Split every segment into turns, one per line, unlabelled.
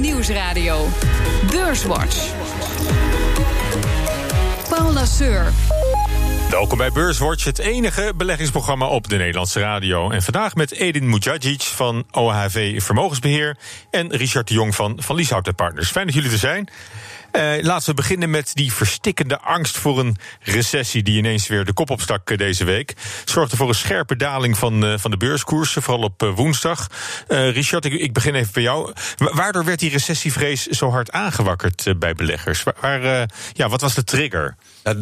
Nieuwsradio. Beurswatch. Paul Lasseur.
Welkom bij Beurswatch, het enige beleggingsprogramma op de Nederlandse radio. En vandaag met Edin Mujagic van OHV Vermogensbeheer... en Richard de Jong van Van Lieshout Partners. Fijn dat jullie er zijn. Uh, laten we beginnen met die verstikkende angst voor een recessie die ineens weer de kop opstak uh, deze week. Zorgde voor een scherpe daling van, uh, van de beurskoersen, vooral op woensdag. Richard, ik, ik, begin even bij jou. Waardoor werd die recessievrees zo hard aangewakkerd bij beleggers? Waar, ja, wat was de trigger?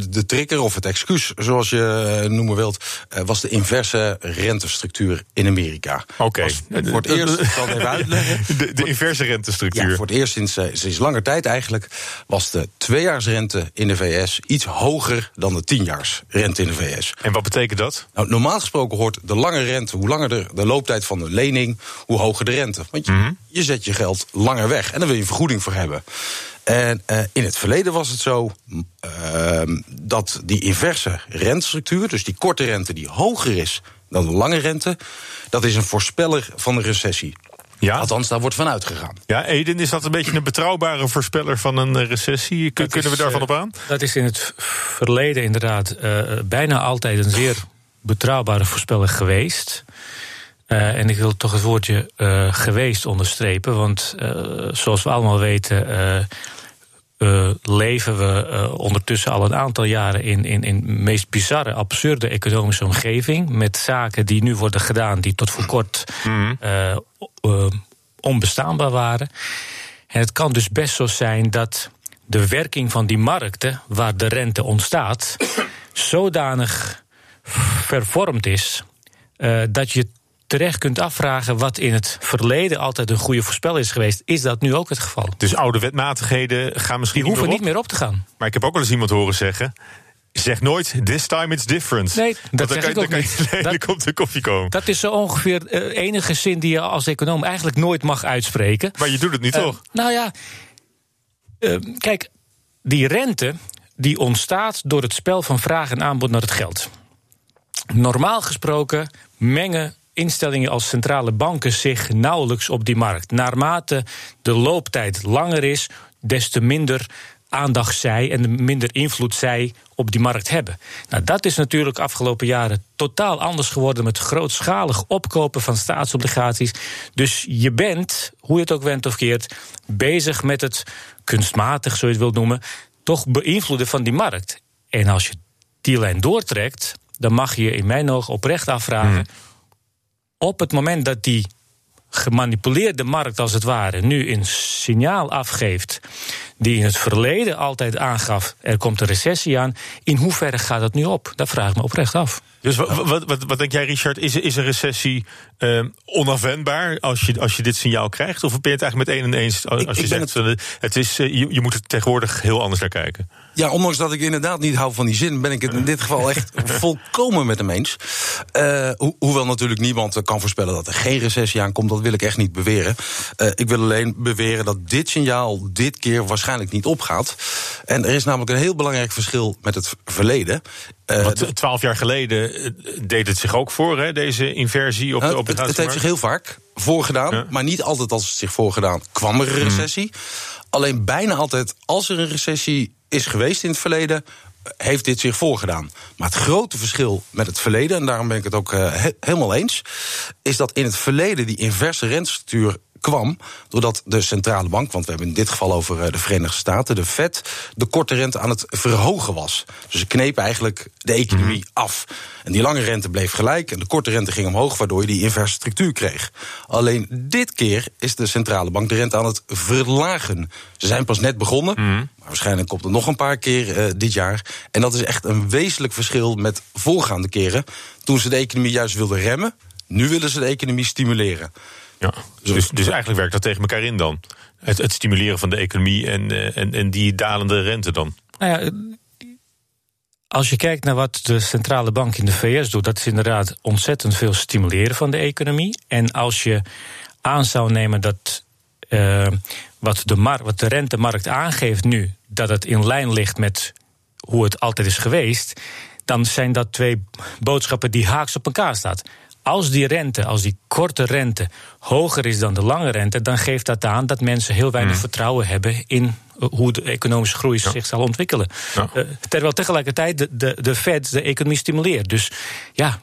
De trigger of het excuus, zoals je noemen wilt, was de inverse rentestructuur in Amerika.
Oké.
Okay. Voor het eerst, ik zal even uitleggen.
De, de inverse rentestructuur.
Ja, voor het eerst sinds, sinds lange tijd eigenlijk was de tweejaarsrente in de VS iets hoger dan de tienjaarsrente in de VS.
En wat betekent dat?
Nou, normaal gesproken hoort de lange rente, hoe langer de, de looptijd van de lening, hoe hoger de rente. Want je, mm -hmm. je zet je geld langer weg en daar wil je een vergoeding voor hebben. En uh, in het verleden was het zo uh, dat die inverse rentestructuur, dus die korte rente die hoger is dan de lange rente, dat is een voorspeller van een recessie.
Ja.
Althans, daar wordt van uitgegaan.
Ja, Eden, is dat een beetje een betrouwbare voorspeller van een recessie? Kun, kunnen we daarvan op aan?
Dat is in het verleden inderdaad uh, bijna altijd een zeer betrouwbare voorspeller geweest. Uh, en ik wil toch het woordje uh, geweest onderstrepen, want zoals we allemaal weten. Uh, leven we uh, ondertussen al een aantal jaren in, in, in meest bizarre, absurde economische omgeving. Met zaken die nu worden gedaan die tot voor kort mm. uh, onbestaanbaar waren. En het kan dus best zo zijn dat de werking van die markten, waar de rente ontstaat, zodanig vervormd is dat je terecht kunt afvragen wat in het verleden altijd een goede voorspel is geweest. Is dat nu ook het geval?
Dus oude wetmatigheden gaan misschien
Die hoeven
niet
meer, op te gaan.
Maar ik heb ook wel eens iemand horen zeggen. Zeg nooit, this time it's different.
Nee, dat
dan
zeg
kan,
ik ook
dan
niet.
Kan je op de koffie komen.
Dat is zo ongeveer de uh, enige zin die je als econoom eigenlijk nooit mag uitspreken.
Maar je doet het niet, uh, toch?
Nou ja, uh, kijk, die rente die ontstaat door het spel van vraag en aanbod naar het geld. Normaal gesproken mengen instellingen als centrale banken zich nauwelijks op die markt. Naarmate de looptijd langer is, des te minder aandacht zij en minder invloed zij op die markt hebben. Nou, dat is natuurlijk afgelopen jaren totaal anders geworden met grootschalig opkopen van staatsobligaties. Dus je bent, hoe je het ook went of keert, bezig met het kunstmatig, zo je het wilt noemen, toch beïnvloeden van die markt. En als je die lijn doortrekt, dan mag je in mijn ogen oprecht afvragen. Hmm op het moment dat die gemanipuleerde markt, als het ware, nu een signaal afgeeft. die in het verleden altijd aangaf: er komt een recessie aan. in hoeverre gaat dat nu op? Dat vraag ik me oprecht af.
Dus wat, wat, wat, wat denk jij, Richard? Is, is een recessie uh, onafwendbaar als je, als je dit signaal krijgt? Of ben je het eigenlijk met één en eens als
Ik-
je
ik
zegt: het, het is, uh, je, je moet er tegenwoordig heel anders naar kijken?
Ja, ondanks dat ik inderdaad niet hou van die zin, ben ik het in dit geval echt volkomen met hem eens. Eh, ho- hoewel natuurlijk niemand kan voorspellen dat er geen recessie aankomt, dat wil ik echt niet beweren. Eh, ik wil alleen beweren dat dit signaal dit keer waarschijnlijk niet opgaat. En er is namelijk een heel belangrijk verschil met het verleden. Eh,
Want twaalf jaar geleden eh, deed het zich ook voor, hè, deze inversie op de
Nou, het, het heeft
obligatiemarkt.
zich heel vaak voorgedaan,
Ja.
maar niet altijd als het zich voorgedaan kwam er een recessie. Alleen bijna altijd als er een recessie is geweest in het verleden, heeft dit zich voorgedaan. Maar het grote verschil met het verleden, en daarom ben ik het ook eh, he- helemaal eens, is dat in het verleden die inverse rentestructuur kwam doordat de centrale bank, want we hebben in dit geval over eh, de Verenigde Staten, de Fed, de korte rente aan het verhogen was. Dus ze knepen eigenlijk de economie af. En die lange rente bleef gelijk en de korte rente ging omhoog, waardoor je die inverse structuur kreeg. Alleen dit keer is de centrale bank de rente aan het verlagen. Ze zijn pas net begonnen, maar waarschijnlijk komt het nog een paar keer eh, dit jaar. En dat is echt een wezenlijk verschil met voorgaande keren. Toen ze de economie juist wilden remmen, nu willen ze de economie stimuleren.
Ja. Dus, dus eigenlijk werkt dat tegen elkaar in dan. Het, het stimuleren van de economie en, eh, en, en die dalende rente dan.
Nou ja, als je kijkt naar wat de centrale bank in de VS doet, dat is inderdaad ontzettend veel stimuleren van de economie. En als je aan zou nemen dat eh, wat, de wat de rentemarkt aangeeft nu, dat het in lijn ligt met hoe het altijd is geweest, dan zijn dat twee boodschappen die haaks op elkaar staan. Als die rente, als die korte rente hoger is dan de lange rente, dan geeft dat aan dat mensen heel weinig vertrouwen hebben in hoe de economische groei zich zal ontwikkelen. Uh, terwijl tegelijkertijd de, de, de Fed de economie stimuleert. Dus ja,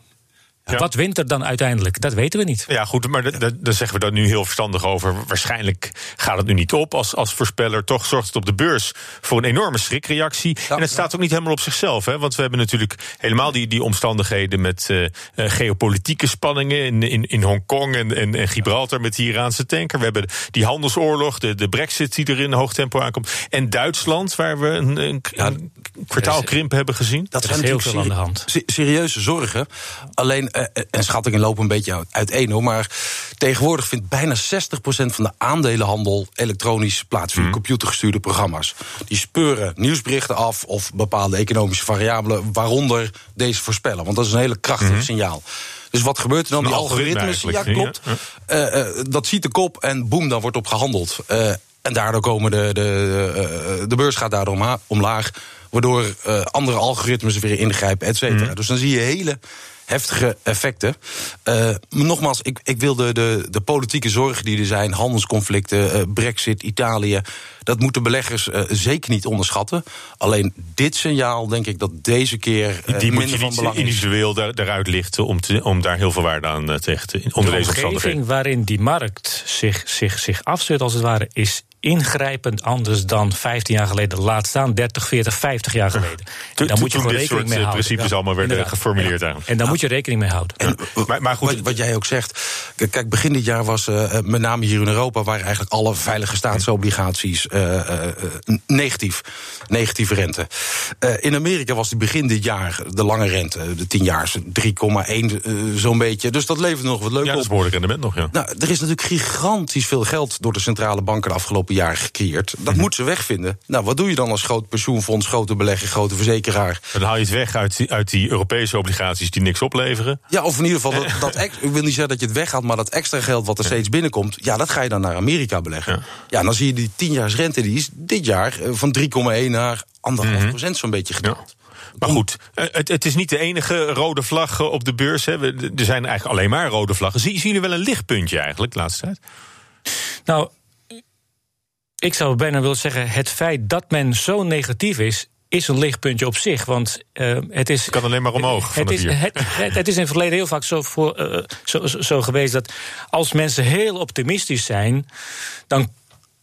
wat wint er dan uiteindelijk? Dat weten we niet.
Ja, goed, maar daar zeggen we dat nu heel verstandig over. Waarschijnlijk gaat het nu niet op als, als voorspeller. Toch zorgt het op de beurs voor een enorme schrikreactie. en het staat ook niet helemaal op zichzelf. Hè, want we hebben natuurlijk helemaal die, die omstandigheden met uh, geopolitieke spanningen in, in, in Hongkong en, en, en, Gibraltar met die Iraanse tanker. We hebben die handelsoorlog, de, de brexit die er in hoog tempo aankomt. En Duitsland, waar we een, een, een kwartaalkrimp hebben gezien.
Dat zijn heel veel aan de hand.
Serieuze zorgen. Alleen uh, en schattingen lopen een beetje uiteen hoor. Maar tegenwoordig vindt bijna 60% van de aandelenhandel elektronisch plaats via mm. computergestuurde programma's. Die speuren nieuwsberichten af of bepaalde economische variabelen, waaronder deze voorspellen. Want dat is een hele krachtig mm signaal. Dus wat gebeurt er dan? Die algoritmes, ja, klopt. Uh, uh, dat ziet de kop en boem, dan wordt op gehandeld. Uh, en daardoor komen de, de, de beurs gaat daardoor omlaag. Waardoor andere algoritmes weer ingrijpen, et cetera. Mm. Dus dan zie je hele heftige effecten. Uh, nogmaals, ik, ik wil de, de, de, politieke zorgen die er zijn, handelsconflicten, uh, Brexit, Italië. Dat moeten beleggers uh, zeker niet onderschatten. Alleen dit signaal, denk ik dat deze keer.
die moet je niet individueel daar, daaruit lichten om, te, om daar heel veel waarde aan tegen te onder
de
deze omstandigheden.
waarin die markt zich, zich, zich afzet, als het ware, is ingrijpend anders dan 15 jaar geleden. Laat staan 30, 40, 50 jaar geleden.
En daar moet je gewoon rekening mee houden. principes allemaal werden geformuleerd. Ja.
En daar moet je rekening mee houden. En,
maar, maar, goed. Wat, jij ook zegt. Kijk, begin dit jaar was uh, met name hier in Europa... waren eigenlijk alle veilige staatsobligaties uh, uh, negatief. Negatieve rente. in Amerika was die begin dit jaar de lange rente. De 10 jaar 3,1 zo'n beetje. Dus dat levert nog wat leuk op.
Ja, dat is behoorlijk rendement nog, ja.
Nou, er is natuurlijk gigantisch veel geld... door de centrale banken de afgelopen jaar gecreëerd. Dat mm moet ze wegvinden. Nou, wat doe je dan als groot pensioenfonds, grote belegger, grote verzekeraar?
Dan haal je het weg uit die, uit die Europese obligaties die niks opleveren.
Ja, of in ieder geval, dat, dat ik wil niet zeggen dat je het weghaalt, maar dat extra geld wat er steeds binnenkomt, ja, dat ga je dan naar Amerika beleggen. Ja, ja dan zie je die 10 jaar rente, die is dit jaar eh, van 3,1 naar 1,5 mhm. procent zo'n beetje gedaald.
Maar goed, eh, het, het, is niet de enige rode vlag eh, op de beurs. Hè. Er zijn eigenlijk alleen maar rode vlaggen. Zien jullie wel een lichtpuntje eigenlijk de laatste tijd?
Nou, ik zou bijna willen zeggen, het feit dat men zo negatief is, is een lichtpuntje op zich. Want uh, het is.
Het kan alleen maar omhoog.
Het, is, het, het, is in het verleden heel vaak zo, voor, uh, zo, zo geweest dat als mensen heel optimistisch zijn, dan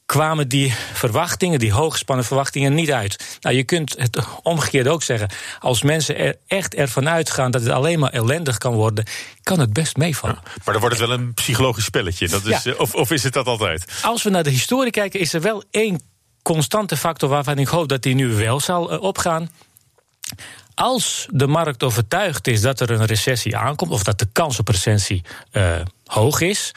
kwamen die verwachtingen, die hooggespannen verwachtingen, niet uit. Nou, je kunt het omgekeerd ook zeggen. Als mensen er echt ervan uitgaan dat het alleen maar ellendig kan worden, kan het best meevallen.
maar dan wordt het wel een psychologisch spelletje. Dat is, of, of is het dat altijd?
Als we naar de historie kijken, is er wel één constante factor waarvan ik hoop dat die nu wel zal uh, opgaan. Als de markt overtuigd is dat er een recessie aankomt, of dat de kans op recessie uh, hoog is,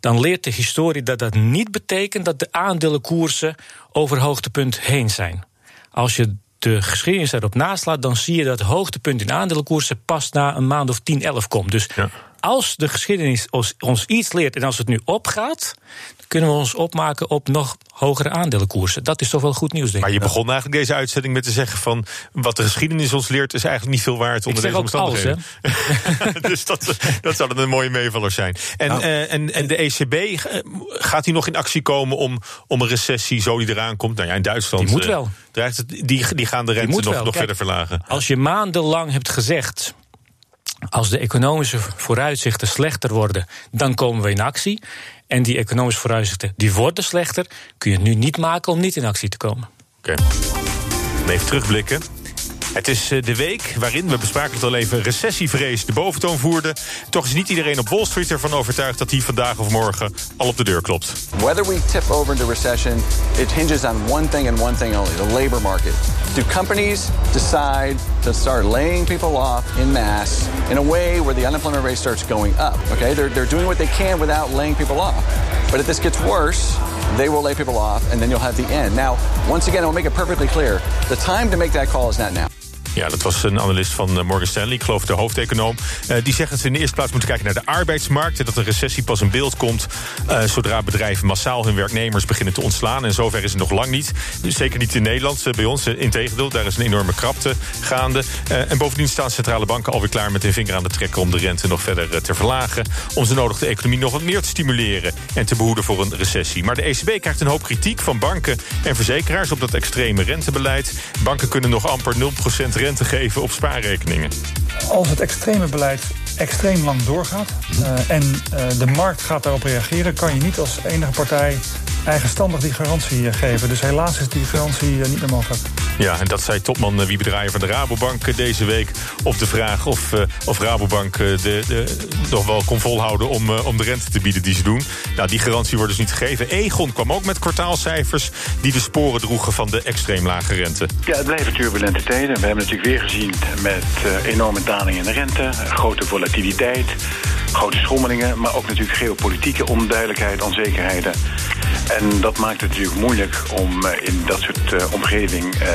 dan leert de historie dat dat niet betekent dat de aandelenkoersen over hoogtepunt heen zijn. Als je de geschiedenis erop naslaat, dan zie je dat hoogtepunt in aandelenkoersen pas na een maand of 10, 11 komt. Dus als de geschiedenis ons, iets leert en als het nu opgaat, dan kunnen we ons opmaken op nog hogere aandelenkoersen. Dat is toch wel goed nieuws, denk
ik. Maar je begon eigenlijk deze uitzending met te zeggen van... wat de geschiedenis ons leert is eigenlijk niet veel waard onder deze omstandigheden. Alles, dus dat, dat zou dan een mooie meevaller zijn. En, nou, uh, en, en de ECB, eh, gaat die nog in actie komen om, om een recessie zo die eraan komt? Nou ja, in Duitsland...
Die moet wel.
Uh, die, die gaan de rente nog, nog verder verlagen.
Als je maandenlang hebt gezegd als de economische vooruitzichten slechter worden, dan komen we in actie. En die economische vooruitzichten die worden slechter, kun je nu niet maken om niet in actie te komen.
Oké. Even terugblikken. Het is eh, de week waarin, we bespraken het al even, recessievrees de boventoon voerde. Toch is niet iedereen op Wall Street ervan overtuigd dat hij vandaag of morgen al op de deur klopt.
Whether we tip over into recession, it hinges on one thing and one thing only, the labor market. Do companies decide to start laying people off in mass in a way where the unemployment rate starts going up? Okay, they're, they're doing what they can without laying people off. But if this gets worse, they will lay people off and then you'll have the end. Now, once again, I will make it perfectly clear the time to make that call is not now.
Ja, dat was een analist van eh, Morgan Stanley, ik geloof de hoofdeconoom. Uh, die zegt dat we in de eerste plaats moeten kijken naar de arbeidsmarkt. En dat een recessie pas in beeld komt uh, zodra bedrijven massaal hun werknemers beginnen te ontslaan. En zover is het nog lang niet. Dus zeker niet in Nederland, bij ons. Integendeel, daar is een enorme krapte gaande. en bovendien staan centrale banken alweer klaar met hun vinger aan de trekken om de rente nog verder te verlagen. Om zo nodig de economie nog wat meer te stimuleren en te behoeden voor een recessie. Maar de ECB krijgt een hoop kritiek van banken en verzekeraars op dat extreme rentebeleid. Banken kunnen nog amper 0% rente geven op spaarrekeningen.
Als het extreme beleid extreem lang doorgaat uh, en uh, de markt gaat daarop reageren, kan je niet als enige partij eigenstandig die garantie uh, geven. Dus helaas is die garantie niet meer mogelijk.
Ja, en dat zei topman Wiebe Draaien van de Rabobank deze week op de vraag of, of Rabobank de, de, nog wel kon volhouden om, om de rente te bieden die ze doen. Nou, die garantie wordt dus niet gegeven. Egon kwam ook met kwartaalcijfers die de sporen droegen van de extreem lage rente.
Ja, het blijven turbulente tijden. We hebben natuurlijk weer gezien met enorme daling in de rente, grote volatiliteit, grote schommelingen, maar ook natuurlijk geopolitieke onduidelijkheid, onzekerheden. En dat maakt het natuurlijk moeilijk om in dat soort uh, omgeving uh,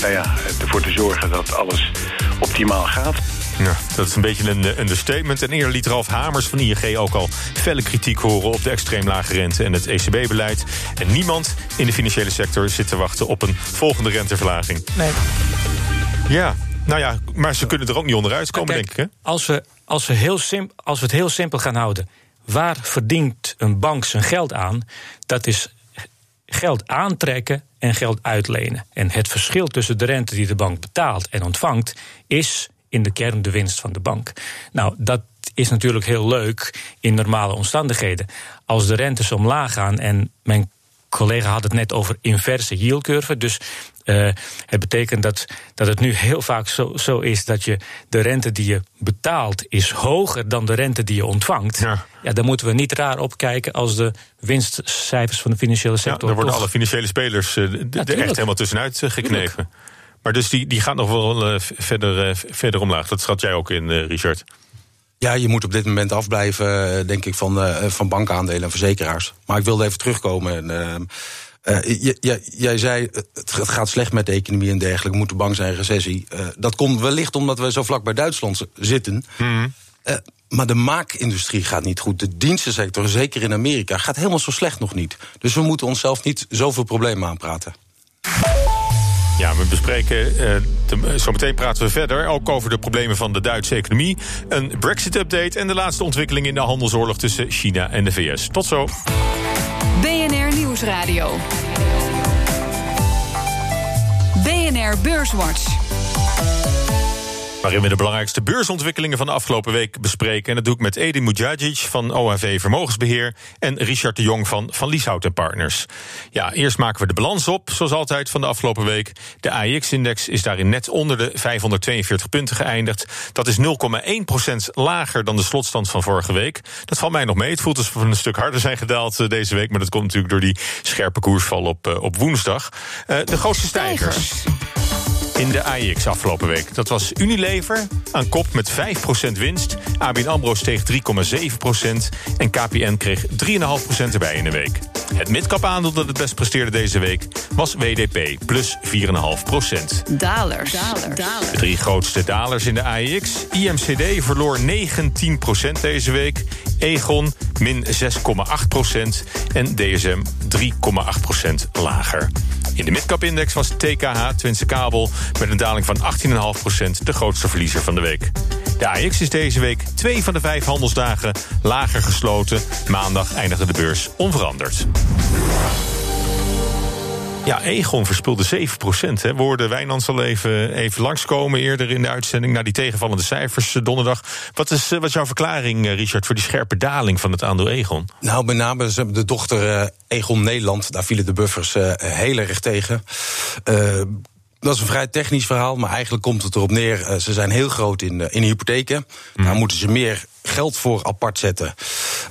nou ja, ervoor te zorgen dat alles optimaal gaat.
Ja, dat is een beetje een understatement. En eerder liet Ralf Hamers van ING ook al felle kritiek horen... op de extreem lage rente en het ECB-beleid. En niemand in de financiële sector zit te wachten op een volgende renteverlaging.
Nee.
Ja, nou ja, maar ze kunnen er ook niet onderuit komen,
Kijk,
denk ik. Hè?
Als, we, als, we heel sim, als we het heel simpel gaan houden... waar verdient een bank zijn geld aan? Dat is geld aantrekken en geld uitlenen. En het verschil tussen de rente die de bank betaalt en ontvangt... is in de kern de winst van de bank. Nou, dat is natuurlijk heel leuk in normale omstandigheden. Als de rentes omlaag gaan en mijn collega had het net over inverse yieldcurve. Dus uh, het betekent dat, dat het nu heel vaak zo, zo is dat je de rente die je betaalt is hoger dan de rente die je ontvangt. Ja. ja daar moeten we niet raar op kijken als de winstcijfers van de financiële sector.
Ja, dan worden alle financiële spelers uh, er echt helemaal tussenuit uh, geknepen. Tuurlijk. Maar dus die, die gaat nog wel verder, verder omlaag. Dat schat jij ook in, Richard.
Ja, je moet op dit moment afblijven, denk ik, van, uh, van bankaandelen en verzekeraars. Maar ik wilde even terugkomen. En, uh, jij zei, het gaat slecht met de economie en dergelijke, we moeten bang zijn, recessie. Uh, dat komt wellicht omdat we zo vlak bij Duitsland zitten. Mm. Uh, maar de maakindustrie gaat niet goed. De dienstensector, zeker in Amerika, gaat helemaal zo slecht nog niet. Dus we moeten onszelf niet zoveel problemen aanpraten.
Ja, we bespreken, uh, te, zometeen praten we verder, ook over de problemen van de Duitse economie, een Brexit-update en de laatste ontwikkeling in de handelsoorlog tussen China en de VS. Tot zo.
BNR Nieuwsradio. BNR Beurswatch.
Waarin we de belangrijkste beursontwikkelingen van de afgelopen week bespreken. En dat doe ik met Edin Mujagic van OHV Vermogensbeheer en Richard de Jong van Van Lieshout Partners. Ja, eerst maken we de balans op, zoals altijd van de afgelopen week. De AIX-index is daarin net onder de 542 punten geëindigd. Dat is 0,1% lager dan de slotstand van vorige week. Dat valt mij nog mee. Het voelt alsof we een stuk harder zijn gedaald eh, deze week. Maar dat komt natuurlijk door die scherpe koersval op, uh, op woensdag. Uh, de grootste stijgers in de AIX afgelopen week. Dat was Unilever aan kop met 5% winst. ABN AMRO steeg 3,7% en KPN kreeg 3,5% erbij in de week. Het midcap aandeel dat het best presteerde deze week was WDP, plus 4,5%.
Dalers.
De drie grootste dalers in de AIX. IMCD verloor 19% deze week. Egon min 6,8% en DSM 3,8% lager. In de midcap-index was TKH, Twinse Kabel, met een daling van 18,5% de grootste verliezer van de week. De AX is deze week twee van de vijf handelsdagen lager gesloten. Maandag eindigde de beurs onveranderd. Ja, Egon verspilde 7 procent. We hoorden Wijnands al even, even langskomen eerder in de uitzending... naar die tegenvallende cijfers eh, donderdag. Wat is, wat is jouw verklaring, eh, Richard, voor die scherpe daling van het aandeel Egon?
Nou, met name de dochter Egon Nederland. Daar vielen de buffers heel erg tegen. Uh, dat is een vrij technisch verhaal, maar eigenlijk komt het erop neer. ze zijn heel groot in, in hypotheken. Mm. Daar moeten ze meer geld voor apart zetten.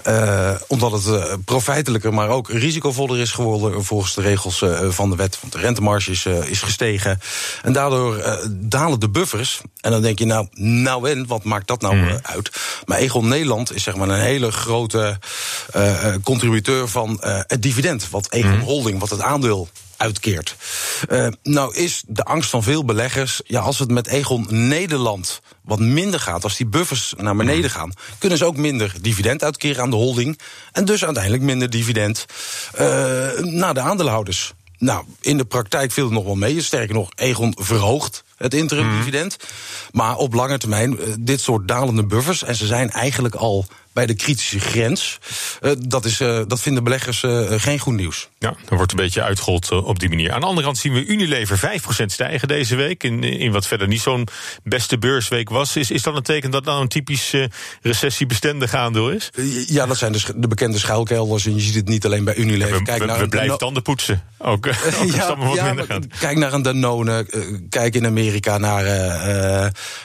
Uh, omdat het uh, profijtelijker, maar ook risicovoller is geworden... volgens de regels uh, van de wet. Want de rentemarge is, is gestegen. En daardoor dalen de buffers. En dan denk je, nou, nou en, wat maakt dat nou mm. uit? Maar Egon Nederland is zeg maar een hele grote contributeur van het dividend. Wat Egon mm. Holding, wat het aandeel uitkeert. Uh, nou is de angst van veel beleggers, ja, als het met Egon Nederland wat minder gaat, als die buffers naar beneden gaan, kunnen ze ook minder dividend uitkeren aan de holding. En dus uiteindelijk minder dividend uh, naar de aandeelhouders. Nou, in de praktijk viel het nog wel mee. Sterker nog, Egon verhoogt het interim mhm. dividend. Maar op lange termijn, dit soort dalende buffers, en ze zijn eigenlijk al bij de kritische grens. Uh, dat, is, uh, dat vinden beleggers uh, geen goed nieuws.
Ja, dan wordt een beetje uitgehold op die manier. Aan de andere kant zien we Unilever 5% stijgen deze week. In, in wat verder niet zo'n beste beursweek was. Is, is dat een teken dat nou een typisch recessiebestendig aandeel is?
Ja, dat zijn dus de bekende schuilkelders. En je ziet het niet alleen bij Unilever.
we, kijk naar we blijven tanden poetsen. Ook, ook ja, wat ja, minder gaat.
Kijk naar een Danone. kijk in Amerika naar,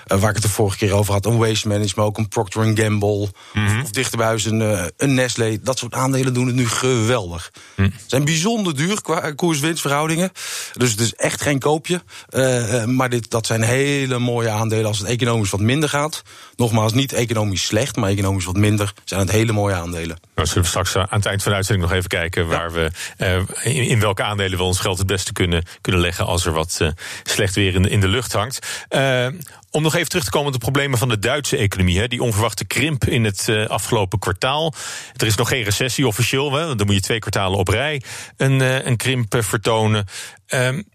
waar ik het de vorige keer over had, een Waste Management, ook een Procter Gamble. Mm of dichter bij huis een, uh, een Nestlé. Dat soort aandelen doen het nu geweldig. Hm. Zijn bijzonder duur qua koers-winstverhoudingen. Dus het is echt geen koopje. Uh, maar dit, dat zijn hele mooie aandelen als het economisch wat minder gaat. Nogmaals, niet economisch slecht, maar economisch wat minder. Zijn het hele mooie aandelen.
Nou, zullen we straks aan het eind van de uitzending nog even kijken... waar we, uh, in, in, welke aandelen we ons geld het beste kunnen, kunnen leggen... als er wat uh, slecht weer in de, in de lucht hangt. Om nog even terug te komen op de problemen van de Duitse economie. Hè. Die onverwachte krimp in het uh, afgelopen kwartaal. Er is nog geen recessie officieel. Hè. Dan moet je twee kwartalen op rij een, uh, een krimp uh, vertonen. Um,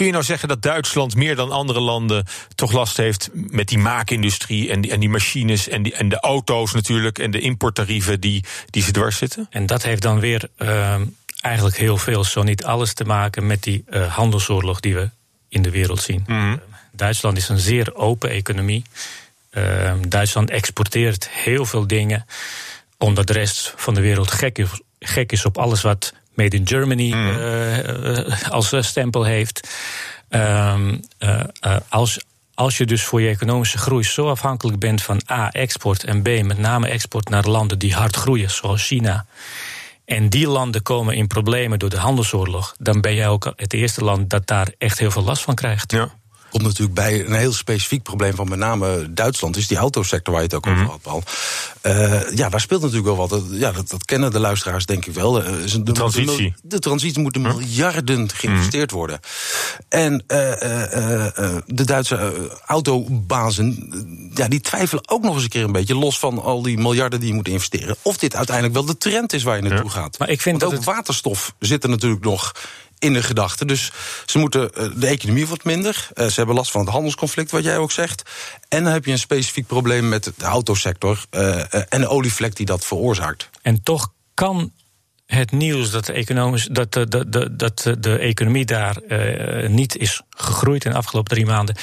kun je nou zeggen dat Duitsland meer dan andere landen toch last heeft met die maakindustrie en die, en die machines en, die, en de auto's natuurlijk en de importtarieven die, die ze dwars zitten?
En dat heeft dan weer uh, eigenlijk heel veel, zo niet alles te maken met die uh, handelsoorlog die we in de wereld zien. Mm Duitsland is een zeer open economie. Uh, Duitsland exporteert heel veel dingen, omdat de rest van de wereld gek is, gek is op alles wat Made in Germany uh, als stempel heeft. Ehm, als, als je dus voor je economische groei zo afhankelijk bent van A, export en B, met name export naar landen die hard groeien, zoals China. En die landen komen in problemen door de handelsoorlog, dan ben jij ook het eerste land dat daar echt heel veel last van krijgt.
Ja komt natuurlijk bij een heel specifiek probleem van met name Duitsland, is die autosector waar je het ook over mhm. had, Paul. Uh, ja, daar speelt natuurlijk wel wat. Dat, ja, dat, dat kennen de luisteraars denk ik wel.
Uh, de, de, transitie.
De, transitie moet miljarden geïnvesteerd worden. En uh, de Duitse autobazen, ja, die twijfelen ook nog eens een keer een beetje, los van al die miljarden die je moet investeren, of dit uiteindelijk wel de trend is waar je naartoe gaat. Maar ik vind Want dat ook waterstof zit er natuurlijk nog in de gedachten. Dus ze moeten, eh, de economie wordt minder. Eh, ze hebben last van het handelsconflict, wat jij ook zegt. En dan heb je een specifiek probleem met de autosector uh, en de olievlek die dat veroorzaakt.
En toch kan het nieuws dat de, economisch, dat de, de, dat de economie daar niet is gegroeid in de afgelopen drie maanden,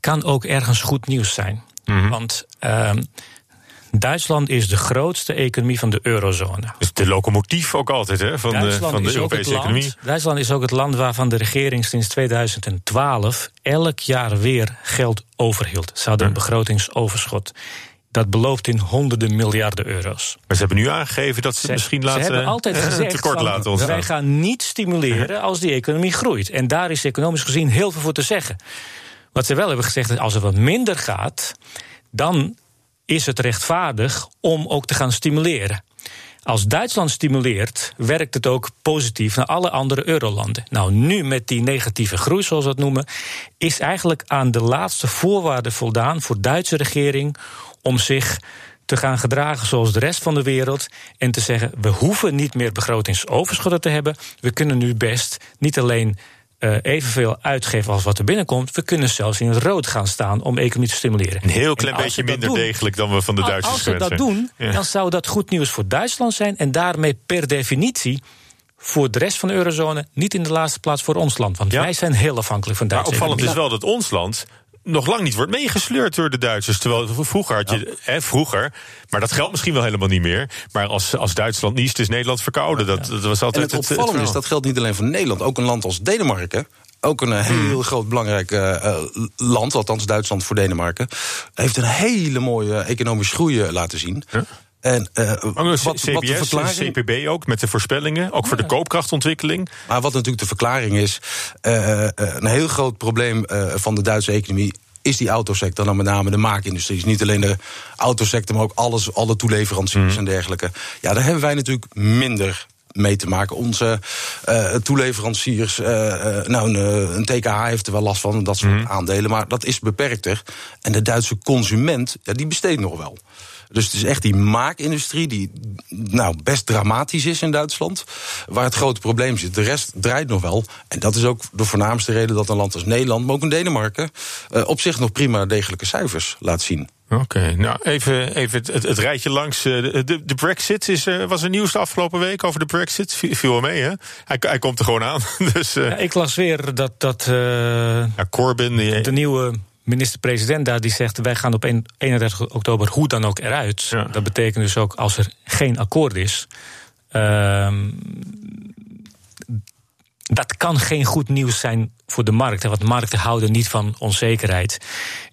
kan ook ergens goed nieuws zijn. Mhm. Want ehm, Duitsland is de grootste economie van de eurozone.
Dus de locomotief ook altijd hè, van de, van de Europese economie.
Duitsland is ook het land waarvan de regering sinds 2012 elk jaar weer geld overhield. Ze hadden een begrotingsoverschot. Dat belooft in honderden miljarden euro's.
Maar ze hebben nu aangegeven dat ze, misschien laten.
Ze hebben altijd gezegd: tekort laten ontstaan. Wij gaan niet stimuleren als die economie groeit. En daar is economisch gezien heel veel voor te zeggen. Wat ze wel hebben gezegd is: als er wat minder gaat, dan is het rechtvaardig om ook te gaan stimuleren. Als Duitsland stimuleert, werkt het ook positief naar alle andere eurolanden. Nou, nu met die negatieve groei, zoals we dat noemen, is eigenlijk aan de laatste voorwaarden voldaan voor de Duitse regering om zich te gaan gedragen zoals de rest van de wereld. En te zeggen: we hoeven niet meer begrotingsoverschotten te hebben. We kunnen nu best niet alleen uh, evenveel uitgeven als wat er binnenkomt. We kunnen zelfs in het rood gaan staan om economie te stimuleren.
Een heel klein beetje minder degelijk dan we van de Duitsers.
Als we dat doen, dan zou dat goed nieuws voor Duitsland zijn. En daarmee per definitie voor de rest van de eurozone, niet in de laatste plaats voor ons land. Want wij zijn heel afhankelijk van Duitsland.
Maar opvallend is wel dat ons land nog lang niet wordt meegesleurd door de Duitsers. Terwijl vroeger had je, hè, vroeger, maar dat geldt misschien wel helemaal niet meer. Maar als, als Duitsland niest, is Nederland verkouden. Dat, dat was altijd
en het opvallende is, dat geldt niet alleen voor Nederland. Ook een land als Denemarken ook een heel hmm. groot belangrijk uh, land, althans Duitsland voor Denemarken, heeft een hele mooie economische groei laten zien.
En uh, wat, wat de verklaring... CPB ook, met de voorspellingen, ook voor de koopkrachtontwikkeling.
Maar wat natuurlijk de verklaring is, uh, een heel groot probleem van de Duitse economie is die autosector, dan met name de maakindustrie. niet alleen de autosector, maar ook alles, alle toeleveranciers mm. en dergelijke. Ja, daar hebben wij natuurlijk minder mee te maken. Onze toeleveranciers, nou, een, een, TKH heeft er wel last van, dat soort mhm. aandelen. Maar dat is beperkter. En de Duitse consument, ja, die besteedt nog wel. Dus het is echt die maakindustrie die nou, best dramatisch is in Duitsland. Waar het grote probleem zit. De rest draait nog wel. En dat is ook de voornaamste reden dat een land als Nederland, maar ook in Denemarken, uh, op zich nog prima degelijke cijfers laat zien.
Oké, nou even, even het, het, rijtje langs. Eh, de, de, Brexit is, uh, was er nieuws de afgelopen week over de Brexit. Viel wel mee, hè? Hij, hij komt er gewoon aan. dus,
ja, ik las weer dat, dat
ja, Corbyn, die,
de nieuwe minister-president daar die zegt: wij gaan op 31 oktober hoe dan ook eruit. Dat betekent dus ook als er geen akkoord is. Uh, dat kan geen goed nieuws zijn voor de markt. Want markten houden niet van onzekerheid.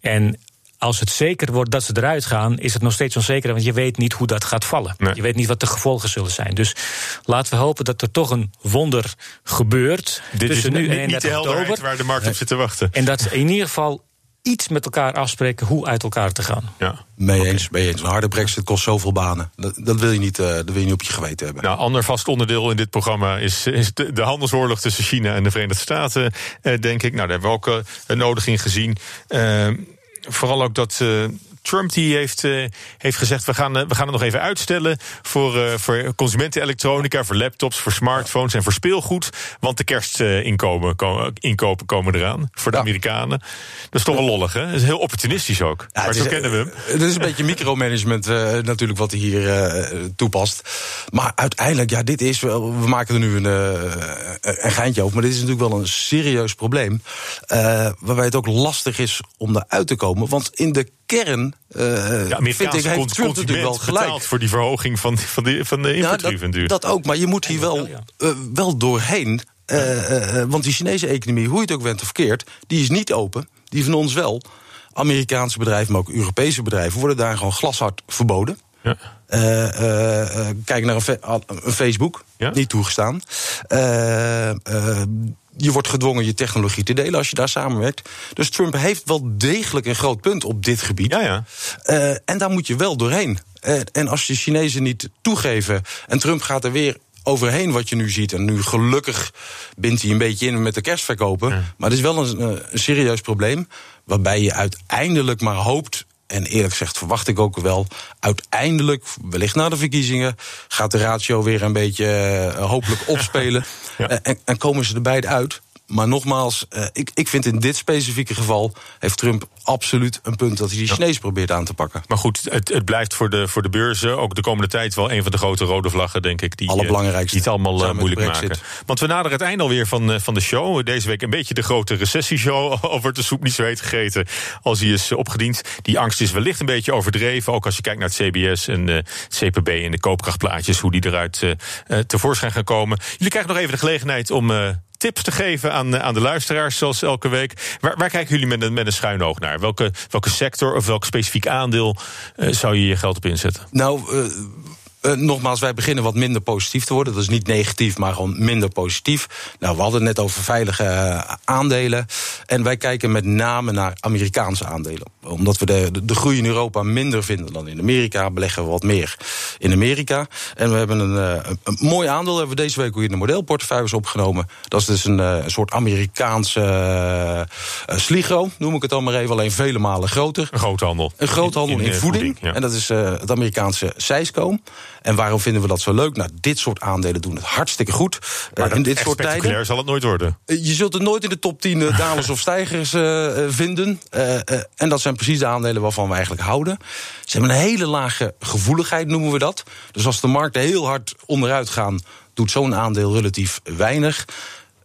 En als het zeker wordt dat ze eruit gaan, is het nog steeds onzeker. Want je weet niet hoe dat gaat vallen. Je weet niet wat de gevolgen zullen zijn. Dus laten we hopen dat er toch een wonder gebeurt.
Dit tussen is nu en niet de oktober. waar de markt op zit te wachten.
En dat in ieder geval iets met elkaar afspreken hoe uit elkaar te gaan.
Ja. Mee, eens, mee eens. Een harde brexit kost zoveel banen. Dat, dat, wil je niet, uh, dat wil je niet op je geweten hebben.
Nou, ander vast onderdeel in dit programma is, is de, de handelsoorlog tussen China en de Verenigde Staten, eh, denk ik. Nou, daar hebben we ook uh, een nodiging gezien. Uh, vooral ook dat Trump die heeft, uh, heeft gezegd: we gaan, uh, we gaan het nog even uitstellen voor, uh, voor consumentenelektronica, voor laptops, voor smartphones en voor speelgoed. Want de kerstinkomen inkopen komen eraan voor de Amerikanen. Dat is toch wel lollig, hè? Dat is heel opportunistisch ook. Ja, maar zo kennen we hem.
Het is een beetje micromanagement natuurlijk wat hij hier toepast. Maar uiteindelijk, ja, dit is wel. We maken er nu een, een geintje over. Maar dit is natuurlijk wel een serieus probleem. waarbij het ook lastig is om eruit te komen. Want in de kern uh,
Amerikaanse vind ik, heeft Trump natuurlijk wel gelijk. voor die verhoging van, van, de, van de importtarieven.
dat, dat, ook, maar je moet hier wel, uh, wel doorheen. Uh, want die Chinese economie, hoe je het ook bent of verkeerd, die is niet open. Die van ons wel. Amerikaanse bedrijven, maar ook Europese bedrijven, worden daar gewoon glashard verboden. Ja. kijk naar een, Facebook, ja? niet toegestaan je wordt gedwongen je technologie te delen als je daar samenwerkt. Dus Trump heeft wel degelijk een groot punt op dit gebied.
Ja, ja.
Uh, en daar moet je wel doorheen. Uh, en als de Chinezen niet toegeven en Trump gaat er weer overheen wat je nu ziet. En nu gelukkig bindt hij een beetje in met de kerstverkopen. Maar het is wel een, een serieus probleem. Waarbij je uiteindelijk maar hoopt en eerlijk gezegd verwacht ik ook wel, uiteindelijk, wellicht na de verkiezingen, gaat de ratio weer een beetje uh, hopelijk opspelen. en, en, komen ze er beide uit. Maar nogmaals, uh, ik, ik vind in dit specifieke geval heeft Trump absoluut een punt dat hij die Chinees probeert aan te pakken.
Maar goed, het, het blijft voor de, voor de beurzen ook de komende tijd wel een van de grote rode vlaggen, denk ik. Die,
Allerbelangrijkste.
Die het allemaal moeilijk maken. Want we naderen het einde alweer van, van de show. Deze week een beetje de grote recessieshow. Al wordt de soep niet zo heet gegeten als hij is opgediend. Die angst is wellicht een beetje overdreven. Ook als je kijkt naar het CBS en het CPB en de koopkrachtplaatjes. Hoe die eruit uh, tevoorschijn gaan komen. Jullie krijgen nog even de gelegenheid om tips te geven aan, aan de luisteraars, zoals elke week. Waar, waar kijken jullie met een, met een schuin oog naar? Welke, welke sector of welk specifiek aandeel uh, zou je je geld op inzetten?
Nou, uh, uh, nogmaals, wij beginnen wat minder positief te worden. Dat is niet negatief, maar gewoon minder positief. Nou, we hadden het net over veilige uh, aandelen. En wij kijken met name naar Amerikaanse aandelen. Omdat we de, de, de, groei in Europa minder vinden dan in Amerika, beleggen we wat meer in Amerika. En we hebben een, uh, een mooi aandeel, hebben we deze week ook in de modelportefeuilles opgenomen. Dat is dus een, een soort Amerikaanse sligo, noem ik het dan maar even, alleen vele malen groter.
Een groothandel.
Een groothandel in, in, voeding. voeding ja. En dat is het Amerikaanse Seisco. En waarom vinden we dat zo leuk? Nou, dit soort aandelen doen het hartstikke goed.
Maar uh, in dit soort tijden. zal het nooit worden.
Uh, je zult het nooit in de top 10 uh, dalers of stijgers vinden. en dat zijn precies de aandelen waarvan we eigenlijk houden. Ze hebben een hele lage gevoeligheid, noemen we dat. Dus als de markten heel hard onderuit gaan, doet zo'n aandeel relatief weinig.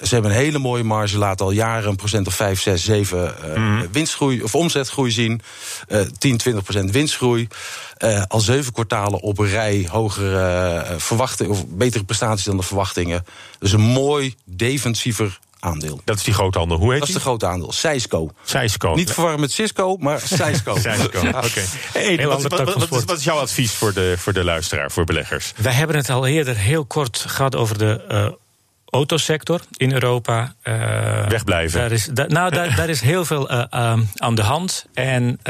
Ze hebben een hele mooie marge, laten al jaren een procent of 5, 6, 7 uh, mm. winstgroei of omzetgroei zien. Uh, 10, 20 procent winstgroei. Uh, al zeven kwartalen op een rij hogere uh, verwachtingen of betere prestaties dan de verwachtingen. Dus een mooi defensiever aandeel.
Dat is die grote aandeel. Hoe heet
Dat is de grote aandeel. Seisco.
Seisco.
Niet verwarren met Cisco, maar Seisco.
Seisco. Oké. Okay. Hey, wat, wat, wat, wat, is jouw advies voor de, voor de luisteraar, voor beleggers?
Wij hebben het al eerder heel kort gehad over de uh, autosector in Europa.
Uh, Wegblijven.
Daar is, da, nou, daar, daar, is heel veel uh, aan de hand. En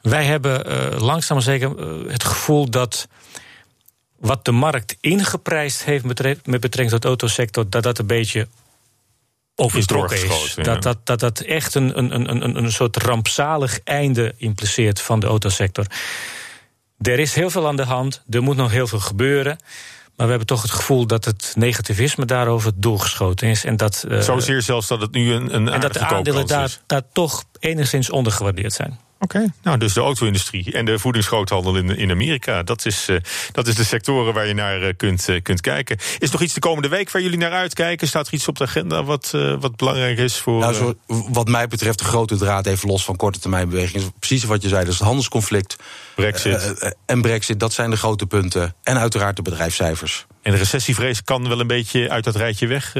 wij hebben langzaam maar zeker het gevoel dat wat de markt ingeprijsd heeft met betrekking tot de autosector, dat dat een beetje overtrokken is. Dat, dat, dat dat echt een, een, een, een soort rampzalig einde impliceert van de autosector. Er is heel veel aan de hand, er moet nog heel veel gebeuren. Maar we hebben toch het gevoel dat het negativisme daarover doorgeschoten is. En dat,
uh, Zozeer zelfs dat het nu een, een
En dat de aandelen daar, daar toch enigszins ondergewaardeerd zijn.
Oké, nou dus de auto-industrie en de voedingsgroothandel in, in Amerika. Dat is, uh, dat is de sectoren waar je naar uh, kunt, uh, kunt kijken. Is er nog iets de komende week waar jullie naar uitkijken? Staat er iets op de agenda wat, wat belangrijk is voor.
Nou, zo, wat mij betreft, de grote draad even los van korte termijn bewegingen. Precies wat je zei, dus het handelsconflict.
Brexit.
en Brexit, dat zijn de grote punten. En uiteraard de bedrijfscijfers.
En de recessievrees kan wel een beetje uit dat rijtje weg.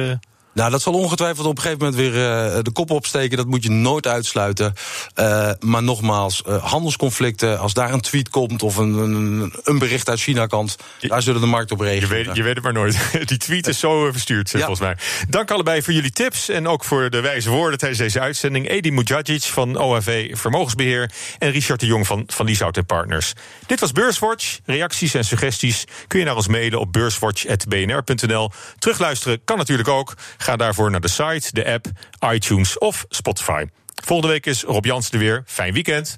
Nou, dat zal ongetwijfeld op een gegeven moment weer uh, de kop opsteken. Dat moet je nooit uitsluiten. Uh, maar nogmaals, uh, handelsconflicten, als daar een tweet komt of een, een, een bericht uit China-kant, daar zullen de markt op reageren.
Je weet, je weet het maar nooit. Die tweet is zo verstuurd, ja. volgens mij. Dank allebei voor jullie tips en ook voor de wijze woorden tijdens deze uitzending. Edi Mujagic van OHV Vermogensbeheer en Richard de Jong van Van Lieshout Partners. Dit was Beurswatch. Reacties en suggesties kun je naar ons mailen op beurswatch.bnr.nl. Terugluisteren kan natuurlijk ook. Ga daarvoor naar de site, de app, iTunes of Spotify. Volgende week is Rob Jansen er weer. Fijn weekend.